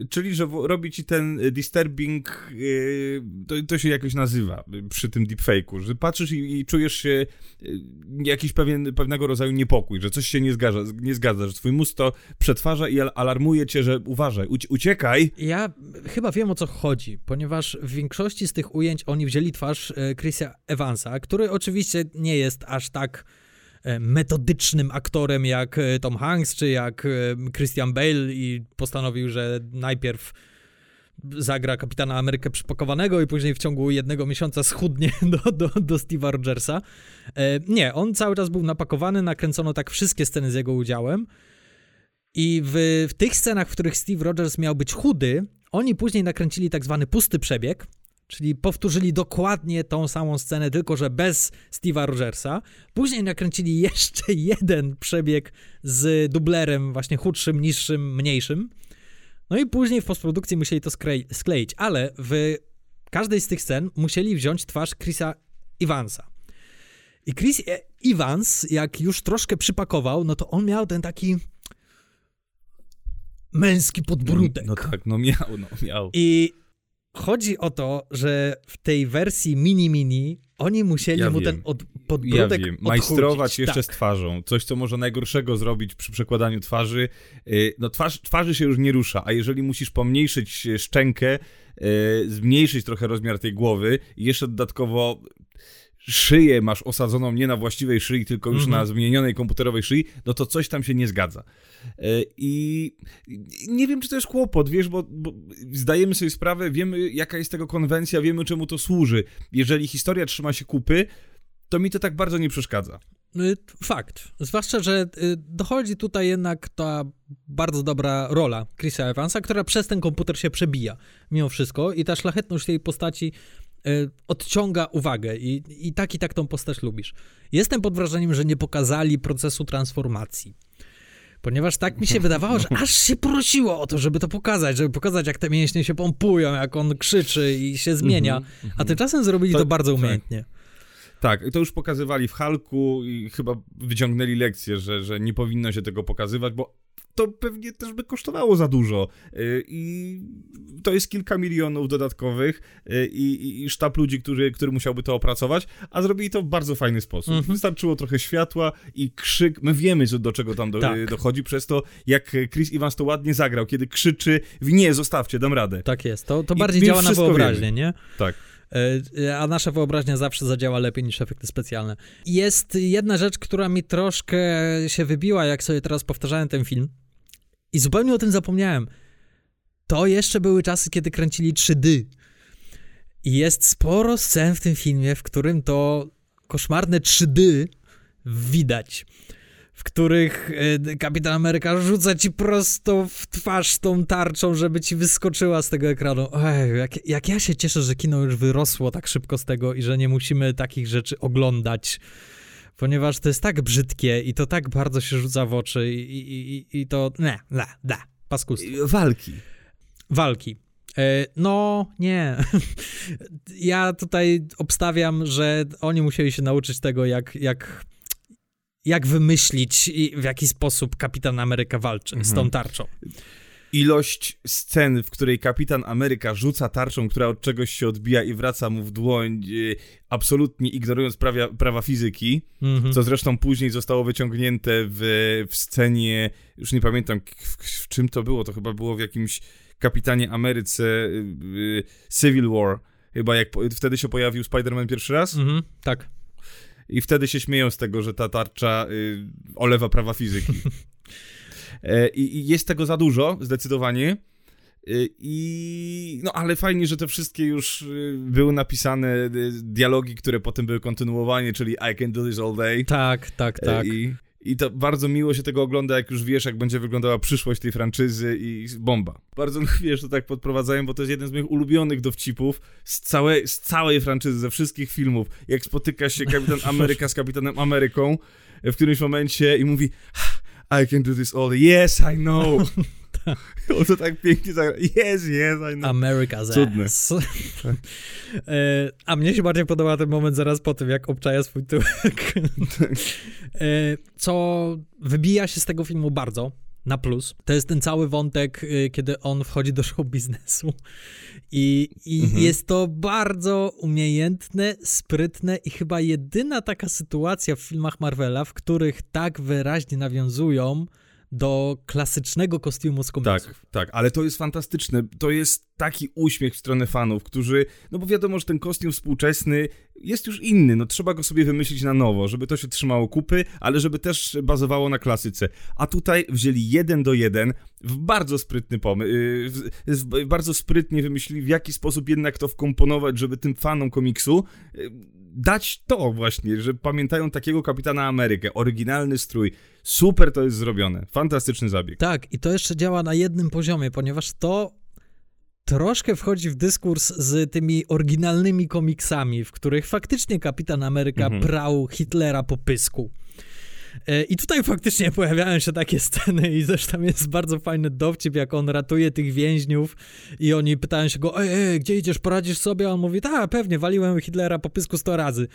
Czyli, że robi ci ten y, disturbing, y, to, to się jakoś nazywa y, przy tym deepfake'u, że patrzysz i, i czujesz się jakiś pewien, pewnego rodzaju niepokój, że coś się nie zgadza, nie zgadza, że twój mózg to przetwarza i al- alarmuje cię, że uważaj, ucie- uciekaj. Ja chyba wiem o co chodzi, ponieważ w większości z tych ujęć oni wzięli twarz e, Chrisa Evansa, który oczywiście nie jest aż tak e, metodycznym aktorem jak e, Tom Hanks czy jak e, Christian Bale i postanowił, że najpierw zagra kapitana Amerykę przypakowanego i później w ciągu jednego miesiąca schudnie do, do, do Steve'a Rogersa. E, nie, on cały czas był napakowany, nakręcono tak wszystkie sceny z jego udziałem. I w, w tych scenach, w których Steve Rogers miał być chudy, oni później nakręcili tak zwany pusty przebieg, czyli powtórzyli dokładnie tą samą scenę, tylko że bez Steve'a Rogersa. Później nakręcili jeszcze jeden przebieg z dublerem, właśnie chudszym, niższym, mniejszym. No i później w postprodukcji musieli to sklei- skleić, ale w każdej z tych scen musieli wziąć twarz Chrisa Evansa. I Chris E- Evans, jak już troszkę przypakował, no to on miał ten taki męski podbródek. No tak, no miał, no miał. I chodzi o to, że w tej wersji mini-mini oni musieli Ja mu wiem. ten od, Ja podbródek wiem, odchudzić. majstrować jeszcze tak. z twarzą. Coś, co może najgorszego zrobić przy przekładaniu twarzy. Yy, No twarz, twarzy się już nie rusza, a jeżeli musisz pomniejszyć e, szczękę, yy, zmniejszyć trochę rozmiar tej głowy i jeszcze dodatkowo szyję masz osadzoną nie na właściwej szyi, tylko już Mhm. na zmienionej komputerowej szyi, no to coś tam się nie zgadza. Yy, I nie wiem, czy to jest kłopot, wiesz, bo, bo zdajemy sobie sprawę, wiemy, jaka jest tego konwencja, wiemy, czemu to służy. Jeżeli historia trzyma się kupy, to mi to tak bardzo nie przeszkadza. Y, Fakt. Zwłaszcza, że y, dochodzi tutaj jednak ta bardzo dobra rola Chrisa Evansa, która przez ten komputer się przebija mimo wszystko i ta szlachetność tej postaci odciąga uwagę i, i tak i tak tą postać lubisz. Jestem pod wrażeniem, że nie pokazali procesu transformacji. Ponieważ tak mi się wydawało, że aż się prosiło o to, żeby to pokazać, żeby pokazać, jak te mięśnie się pompują, jak on krzyczy i się zmienia. A tymczasem zrobili to, To- bardzo tak. umiejętnie. Tak, to już pokazywali w Halku i chyba wyciągnęli lekcję, że, że nie powinno się tego pokazywać, bo to pewnie też by kosztowało za dużo. Yy, I to jest kilka milionów dodatkowych yy, i, i, i sztab ludzi, który, który musiałby to opracować, a zrobili to w bardzo fajny sposób. Mhm. Wystarczyło trochę światła i krzyk. My wiemy, do czego tam do, Tak. dochodzi, przez to, jak Chris Evans to ładnie zagrał, kiedy krzyczy, nie, zostawcie, dam radę. Tak jest. To, to bardziej działa na wyobraźnię, wiemy. nie? Tak. E, A nasza wyobraźnia zawsze zadziała lepiej niż efekty specjalne. Jest jedna rzecz, która mi troszkę się wybiła, jak sobie teraz powtarzałem ten film. I zupełnie o tym zapomniałem. To jeszcze były czasy, kiedy kręcili 3D. I jest sporo scen w tym filmie, w którym to koszmarne 3D widać. W których e, Kapitan Ameryka rzuca ci prosto w twarz tą tarczą, żeby ci wyskoczyła z tego ekranu. Ej, jak, jak ja się cieszę, że kino już wyrosło tak szybko z tego i że nie musimy takich rzeczy oglądać. Ponieważ to jest tak brzydkie i to tak bardzo się rzuca w oczy i, i, i, to... Nie, nie, nie, paskustwo. Walki. Walki. E, No, nie. Ja tutaj obstawiam, że oni musieli się nauczyć tego, jak, jak, jak wymyślić w jaki sposób Kapitan Ameryka walczy z tą tarczą. Ilość scen, w której kapitan Ameryka rzuca tarczą, która od czegoś się odbija i wraca mu w dłoń, e, absolutnie ignorując prawia, prawa fizyki, Mhm. co zresztą później zostało wyciągnięte w, w scenie, już nie pamiętam w, w czym to było, to chyba było w jakimś Kapitanie Ameryce y, y, Civil War, chyba jak wtedy się pojawił Spider-Man pierwszy raz Mhm, tak. i wtedy się śmieją z tego, że ta tarcza y, olewa prawa fizyki. E, I, jest tego za dużo, zdecydowanie. Y, I no, ale fajnie, że te wszystkie już y, były napisane dialogi, które potem były kontynuowanie, czyli I can do this all day. Tak, tak, E, tak. I, I to bardzo miło się tego ogląda, jak już wiesz, jak będzie wyglądała przyszłość tej franczyzy i bomba. Bardzo lubię, że to tak podprowadzają, bo to jest jeden z moich ulubionych dowcipów z całej, z całej franczyzy, ze wszystkich filmów. Jak spotyka się Kapitan Ameryka z Kapitanem Ameryką e, w którymś momencie i mówi I can do this all. Yes, I know. On to tak pięknie zagra. Yes, yes, I know. America's Cudne. ass. E, A mnie się bardziej podoba ten moment zaraz po tym, jak obczaja swój tyłek. E, Co wybija się z tego filmu bardzo na plus, to jest ten cały wątek, y, kiedy on wchodzi do show biznesu. I, i Mhm. jest to bardzo umiejętne, sprytne i chyba jedyna taka sytuacja w filmach Marvela, w których tak wyraźnie nawiązują do klasycznego kostiumu z komiksów. Tak, tak, ale to jest fantastyczne. To jest taki uśmiech w stronę fanów, którzy, no bo wiadomo, że ten kostium współczesny jest już inny, no trzeba go sobie wymyślić na nowo, żeby to się trzymało kupy, ale żeby też bazowało na klasyce. A tutaj wzięli jeden do jeden w bardzo sprytny pomysł, w, w, bardzo sprytnie wymyślili, w jaki sposób jednak to wkomponować, żeby tym fanom komiksu y, dać to właśnie, że pamiętają takiego Kapitana Amerykę, oryginalny strój. Super to jest zrobione. Fantastyczny zabieg. Tak, i to jeszcze działa na jednym poziomie, ponieważ to troszkę wchodzi w dyskurs z tymi oryginalnymi komiksami, w których faktycznie Kapitan Ameryka Mhm. prał Hitlera po pysku. E, I tutaj faktycznie pojawiają się takie sceny i zresztą jest bardzo fajny dowcip, jak on ratuje tych więźniów i oni pytają się go, ej, gdzie idziesz, poradzisz sobie? A on mówi, tak, pewnie, waliłem Hitlera po pysku 100 razy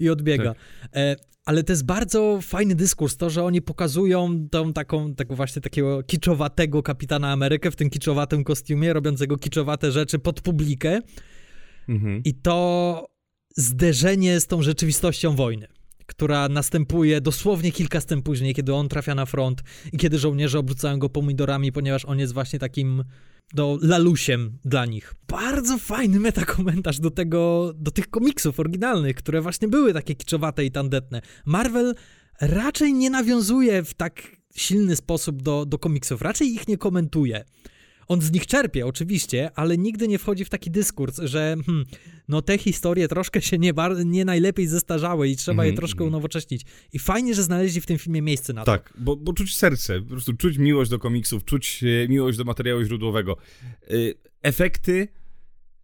i odbiega. E, ale to jest bardzo fajny dyskurs, to, że oni pokazują tą taką, taką właśnie takiego kiczowatego kapitana Amerykę w tym kiczowatym kostiumie, robiącego kiczowate rzeczy pod publikę Mhm. i to zderzenie z tą rzeczywistością wojny, która następuje dosłownie kilka scen później, kiedy on trafia na front i kiedy żołnierze obrzucają go pomidorami, ponieważ on jest właśnie takim do lalusiem dla nich. Bardzo fajny metakomentarz do tego, do tych komiksów oryginalnych, które właśnie były takie kiczowate i tandetne. Marvel raczej nie nawiązuje w tak silny sposób do, do komiksów, raczej ich nie komentuje. On z nich czerpie, oczywiście, ale nigdy nie wchodzi w taki dyskurs, że hmm, no te historie troszkę się nie, nie najlepiej zestarzały i trzeba je Mhm, troszkę mhm. unowocześnić. I fajnie, że znaleźli w tym filmie miejsce na to. Tak, bo, bo czuć serce, po prostu czuć miłość do komiksów, czuć e, miłość do materiału źródłowego. E, efekty,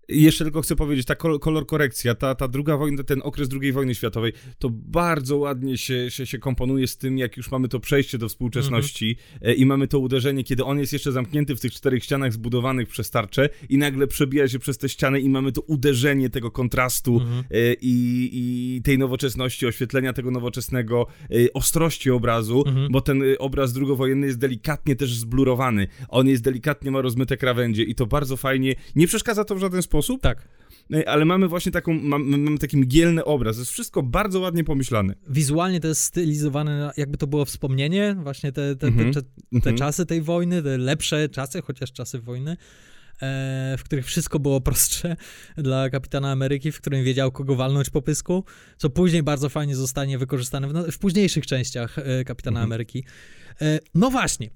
jeszcze tylko chcę powiedzieć, ta kol- kolor korekcja, ta, ta druga wojna, ten okres II wojny światowej, to bardzo ładnie się, się, się komponuje z tym, jak już mamy to przejście do współczesności e, i mamy to uderzenie, kiedy on jest jeszcze zamknięty w tych czterech ścianach zbudowanych przez tarczę i nagle przebija się przez te ściany i mamy to uderzenie tego kontrastu Mhm. e, i, i tej nowoczesności, oświetlenia tego nowoczesnego, e, ostrości obrazu, Mhm. bo ten obraz drugowojenny jest delikatnie też zblurowany. On jest delikatnie, ma rozmyte krawędzie i to bardzo fajnie, nie przeszkadza to w żaden sposób, Tak. e, ale mamy właśnie taką, mam- mamy taki mgielny obraz. To jest wszystko bardzo ładnie pomyślane. Wizualnie to jest stylizowane, jakby to było wspomnienie, właśnie te, te, Mhm. te, te, te Mhm. czasy tej wojny, te lepsze czasy, chociaż czasy wojny, e, w których wszystko było prostsze dla kapitana Ameryki, w którym wiedział, kogo walnąć po pysku, co później bardzo fajnie zostanie wykorzystane w, w późniejszych częściach e, kapitana Mhm. Ameryki. No właśnie.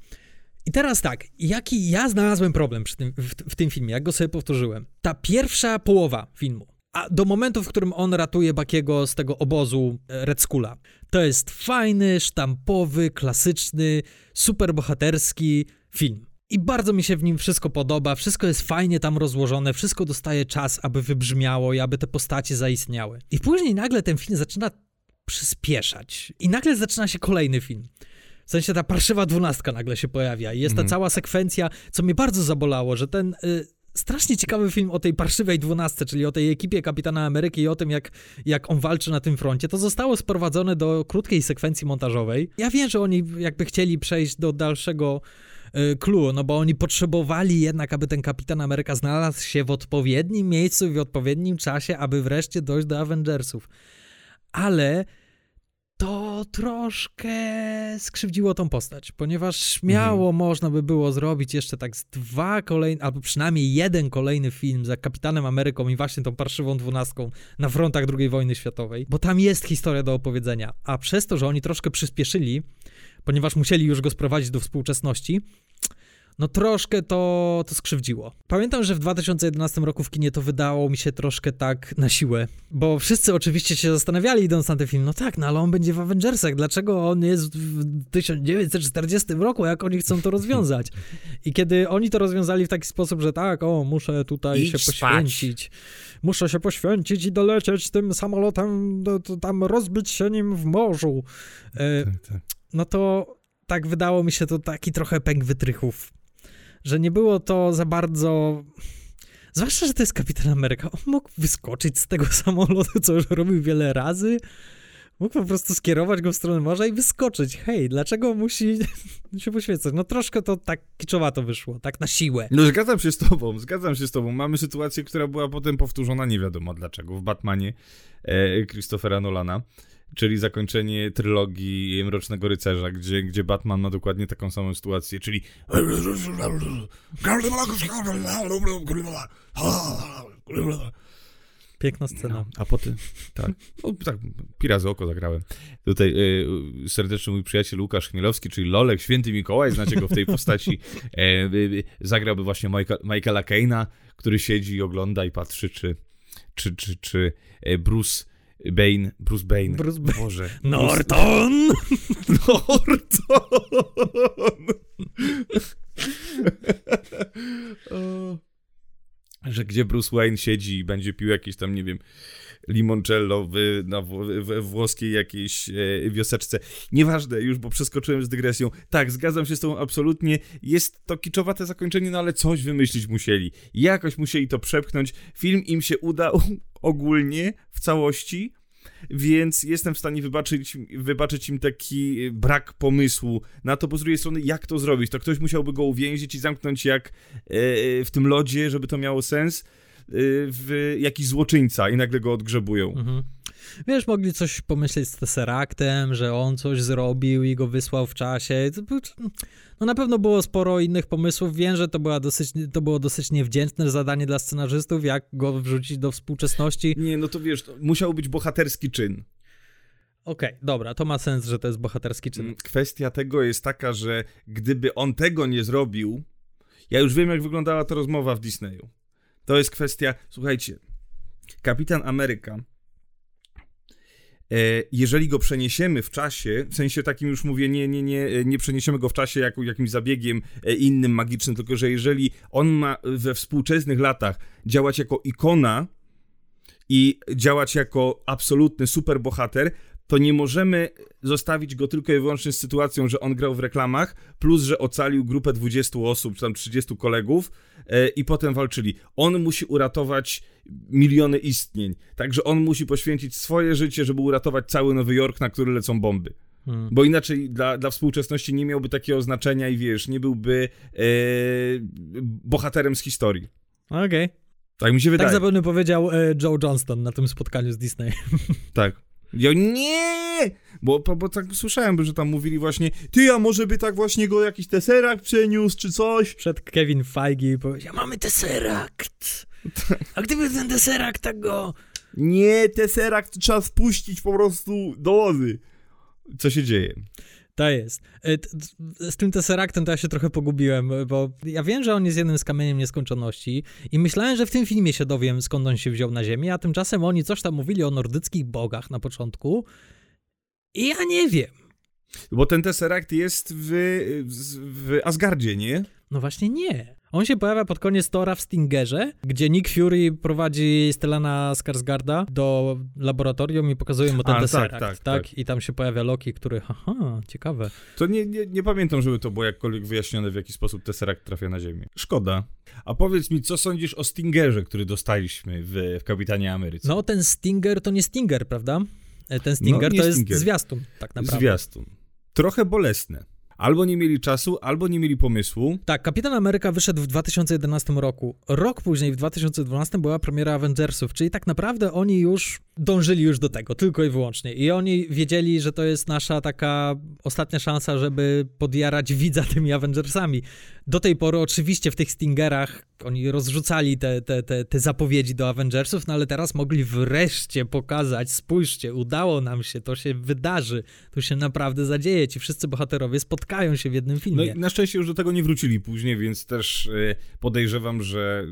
I teraz tak, jaki ja znalazłem problem tym, w, w tym filmie, jak go sobie powtórzyłem. Ta pierwsza połowa filmu, A do momentu, w którym on ratuje Bakiego z tego obozu e, Red Skulla. To jest fajny, sztampowy, klasyczny, superbohaterski film. I bardzo mi się w nim wszystko podoba, wszystko jest fajnie tam rozłożone, wszystko dostaje czas, aby wybrzmiało i aby te postacie zaistniały. I później nagle ten film zaczyna przyspieszać. I nagle zaczyna się kolejny film. W sensie ta parszywa dwunastka nagle się pojawia. I jest ta cała sekwencja, co mnie bardzo zabolało, że ten y, strasznie ciekawy film o tej parszywej dwunastce, czyli o tej ekipie Kapitana Ameryki i o tym, jak, jak on walczy na tym froncie, to zostało sprowadzone do krótkiej sekwencji montażowej. Ja wiem, że oni jakby chcieli przejść do dalszego y, clue, no bo oni potrzebowali jednak, aby ten Kapitan Ameryka znalazł się w odpowiednim miejscu i w odpowiednim czasie, aby wreszcie dojść do Avengersów. Ale to troszkę skrzywdziło tą postać, ponieważ śmiało można by było zrobić jeszcze tak z dwa kolejne, albo przynajmniej jeden kolejny film za Kapitanem Ameryką i właśnie tą parszywą dwunastką na frontach II wojny światowej, bo tam jest historia do opowiedzenia, a przez to, że oni troszkę przyspieszyli, ponieważ musieli już go sprowadzić do współczesności, no troszkę to, to skrzywdziło. Pamiętam, że w 2011 roku w kinie to wydało mi się troszkę tak na siłę, bo wszyscy oczywiście się zastanawiali idąc na ten film, no tak, no ale on będzie w Avengersach, dlaczego on jest w 1940 roku, jak oni chcą to rozwiązać? I kiedy oni to rozwiązali w taki sposób, że tak, o, muszę tutaj Idź się spać. poświęcić, muszę się poświęcić i dolecieć tym samolotem, do, to tam rozbić się nim w morzu, e, no to tak wydało mi się to taki trochę pęk wytrychów. Że nie było to za bardzo. Zwłaszcza, że to jest Kapitan Ameryka. On mógł wyskoczyć z tego samolotu, co już robił wiele razy. Mógł po prostu skierować go w stronę morza i wyskoczyć. Hej, dlaczego musi się poświęcać? No troszkę to tak kiczowato wyszło, tak na siłę. No zgadzam się z tobą, zgadzam się z tobą. Mamy sytuację, która była potem powtórzona nie wiadomo dlaczego w Batmanie e, Christophera Nolana, czyli zakończenie trylogii Mrocznego Rycerza, gdzie, gdzie Batman ma dokładnie taką samą sytuację, czyli Piękna scena. No, a potem, tak, no, tak, Pirazy Oko zagrałem. Tutaj y, serdeczny mój przyjaciel Łukasz Chmielowski, czyli Lolek, Święty Mikołaj, znacie go w tej postaci, e, y, y, zagrałby właśnie Michael, Michaela Keina, który siedzi i ogląda i patrzy, czy, czy, czy, czy e, Bruce Bane, Bruce Bane, Bruce Bane. Boże, Norton! Norton! O. Że gdzie Bruce Wayne siedzi i będzie pił jakieś tam, nie wiem, limoncello w, na w, w włoskiej jakiejś e, wioseczce. Nieważne już, bo przeskoczyłem z dygresją. Tak, zgadzam się z tobą absolutnie. Jest to kiczowate zakończenie, no ale coś wymyślić musieli. Jakoś musieli to przepchnąć. Film im się udał ogólnie, w całości, więc jestem w stanie wybaczyć, wybaczyć im taki brak pomysłu na to, bo z drugiej strony jak to zrobić? To ktoś musiałby go uwięzić i zamknąć jak e, w tym lodzie, żeby to miało sens, w jakiś złoczyńca i nagle go odgrzebują. Mhm. Wiesz, mogli coś pomyśleć z Tesseractem, że on coś zrobił i go wysłał w czasie. No na pewno było sporo innych pomysłów. Wiem, że to, była dosyć, to było dosyć niewdzięczne zadanie dla scenarzystów, jak go wrzucić do współczesności. Nie, no to wiesz, to musiał być bohaterski czyn. Okej, dobra, to ma sens, że to jest bohaterski czyn. Mm, Kwestia tego jest taka, że gdyby on tego nie zrobił, ja już wiem, jak wyglądała ta rozmowa w Disneyu. To jest kwestia, słuchajcie, Kapitan Ameryka, e, jeżeli go przeniesiemy w czasie, w sensie takim już mówię, nie, nie, nie, nie przeniesiemy go w czasie jako, jakimś zabiegiem e, innym, magicznym, tylko że jeżeli on ma we współczesnych latach działać jako ikona i działać jako absolutny superbohater, to nie możemy zostawić go tylko i wyłącznie z sytuacją, że on grał w reklamach, plus, że ocalił grupę 20 osób, czy tam 30 kolegów e, i potem walczyli. On musi uratować miliony istnień, także on musi poświęcić swoje życie, żeby uratować cały Nowy Jork, na który lecą bomby. Hmm. Bo inaczej dla, dla współczesności nie miałby takiego znaczenia i wiesz, nie byłby e, bohaterem z historii. Okej. Tak mi się wydaje. Tak zapewne powiedział e, Joe Johnston na tym spotkaniu z Disney. Tak. Ja nie! Bo, bo, tak słyszałem, że tam mówili właśnie, ty, a może by tak właśnie go jakiś teserak przeniósł, czy coś? Przed Kevin Feige i powiedział, mamy Tesseract. A gdyby ten Tesseract tak go... Nie, teserak to trzeba spuścić po prostu do wody. Co się dzieje? To jest. T- Z tym Tesseractem to ja się trochę pogubiłem, bo ja wiem, że on jest jednym z kamieniem nieskończoności i myślałem, że w tym filmie się dowiem, skąd on się wziął na ziemię, a tymczasem oni coś tam mówili o nordyckich bogach na początku i ja nie wiem. Bo ten Tesseract jest w, w Asgardzie, nie? No właśnie nie. On się pojawia pod koniec Tora w Stingerze, gdzie Nick Fury prowadzi Stellana Skarsgarda do laboratorium i pokazuje mu ten A, tak, Tesseract, tak, tak, tak. I tam się pojawia Loki, który, haha, ciekawe. To nie, nie, nie pamiętam, żeby to było jakkolwiek wyjaśnione, w jaki sposób Tesseract trafia na Ziemię. Szkoda. A powiedz mi, co sądzisz o Stingerze, który dostaliśmy w, w Kapitanie Ameryce? No, ten Stinger to nie Stinger, prawda? E, Ten Stinger No, to jest Stinger. zwiastun, tak naprawdę. Zwiastun. Trochę bolesne. Albo nie mieli czasu, albo nie mieli pomysłu. Tak, Kapitan Ameryka wyszedł w 2011 roku. Rok później, w 2012, była premiera Avengersów, czyli tak naprawdę oni już dążyli już do tego, tylko i wyłącznie. I oni wiedzieli, że to jest nasza taka ostatnia szansa, żeby podjarać widza tymi Avengersami. Do tej pory oczywiście w tych Stingerach oni rozrzucali te, te, te, te zapowiedzi do Avengersów, no ale teraz mogli wreszcie pokazać, spójrzcie, udało nam się, to się wydarzy, to się naprawdę zadzieje, ci wszyscy bohaterowie spotkają się w jednym No filmie. i na szczęście już do tego nie wrócili później, więc też e, podejrzewam, że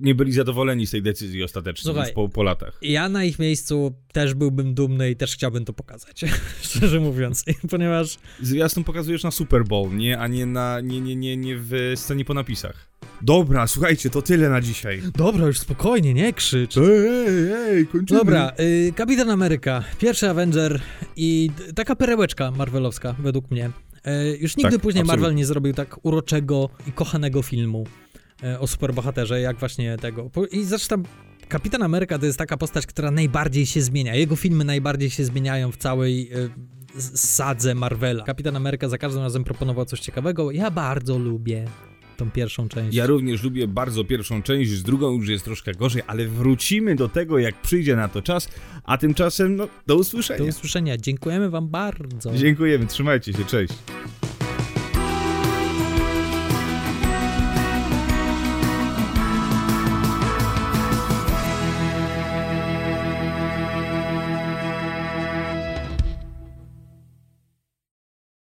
nie byli zadowoleni z tej decyzji ostatecznie Słuchaj, po, po latach. Ja na ich miejscu też byłbym dumny i też chciałbym to pokazać, szczerze mówiąc, ponieważ Zwiastun pokazujesz na Super Bowl, nie, a nie, na, nie, nie, nie, nie w scenie po napisach. Dobra, słuchajcie, to tyle na dzisiaj. dobra, już spokojnie, nie krzycz. Ej, ej, kończymy. Dobra, y, Kapitan Ameryka, pierwszy Avenger i taka perełeczka marvelowska według mnie. Y, już nigdy Tak, później absolutnie. Marvel nie zrobił tak uroczego i kochanego filmu o superbohaterze, jak właśnie tego. I zresztą Kapitan Ameryka to jest taka postać, która najbardziej się zmienia. Jego filmy najbardziej się zmieniają w całej s- sadze Marvela. Kapitan Ameryka za każdym razem proponował coś ciekawego. Ja bardzo lubię tą pierwszą część. Ja również lubię bardzo pierwszą część, z drugą już jest troszkę gorzej, ale wrócimy do tego, jak przyjdzie na to czas, a tymczasem, no, do usłyszenia. Do usłyszenia. Dziękujemy wam bardzo. Dziękujemy, trzymajcie się, cześć.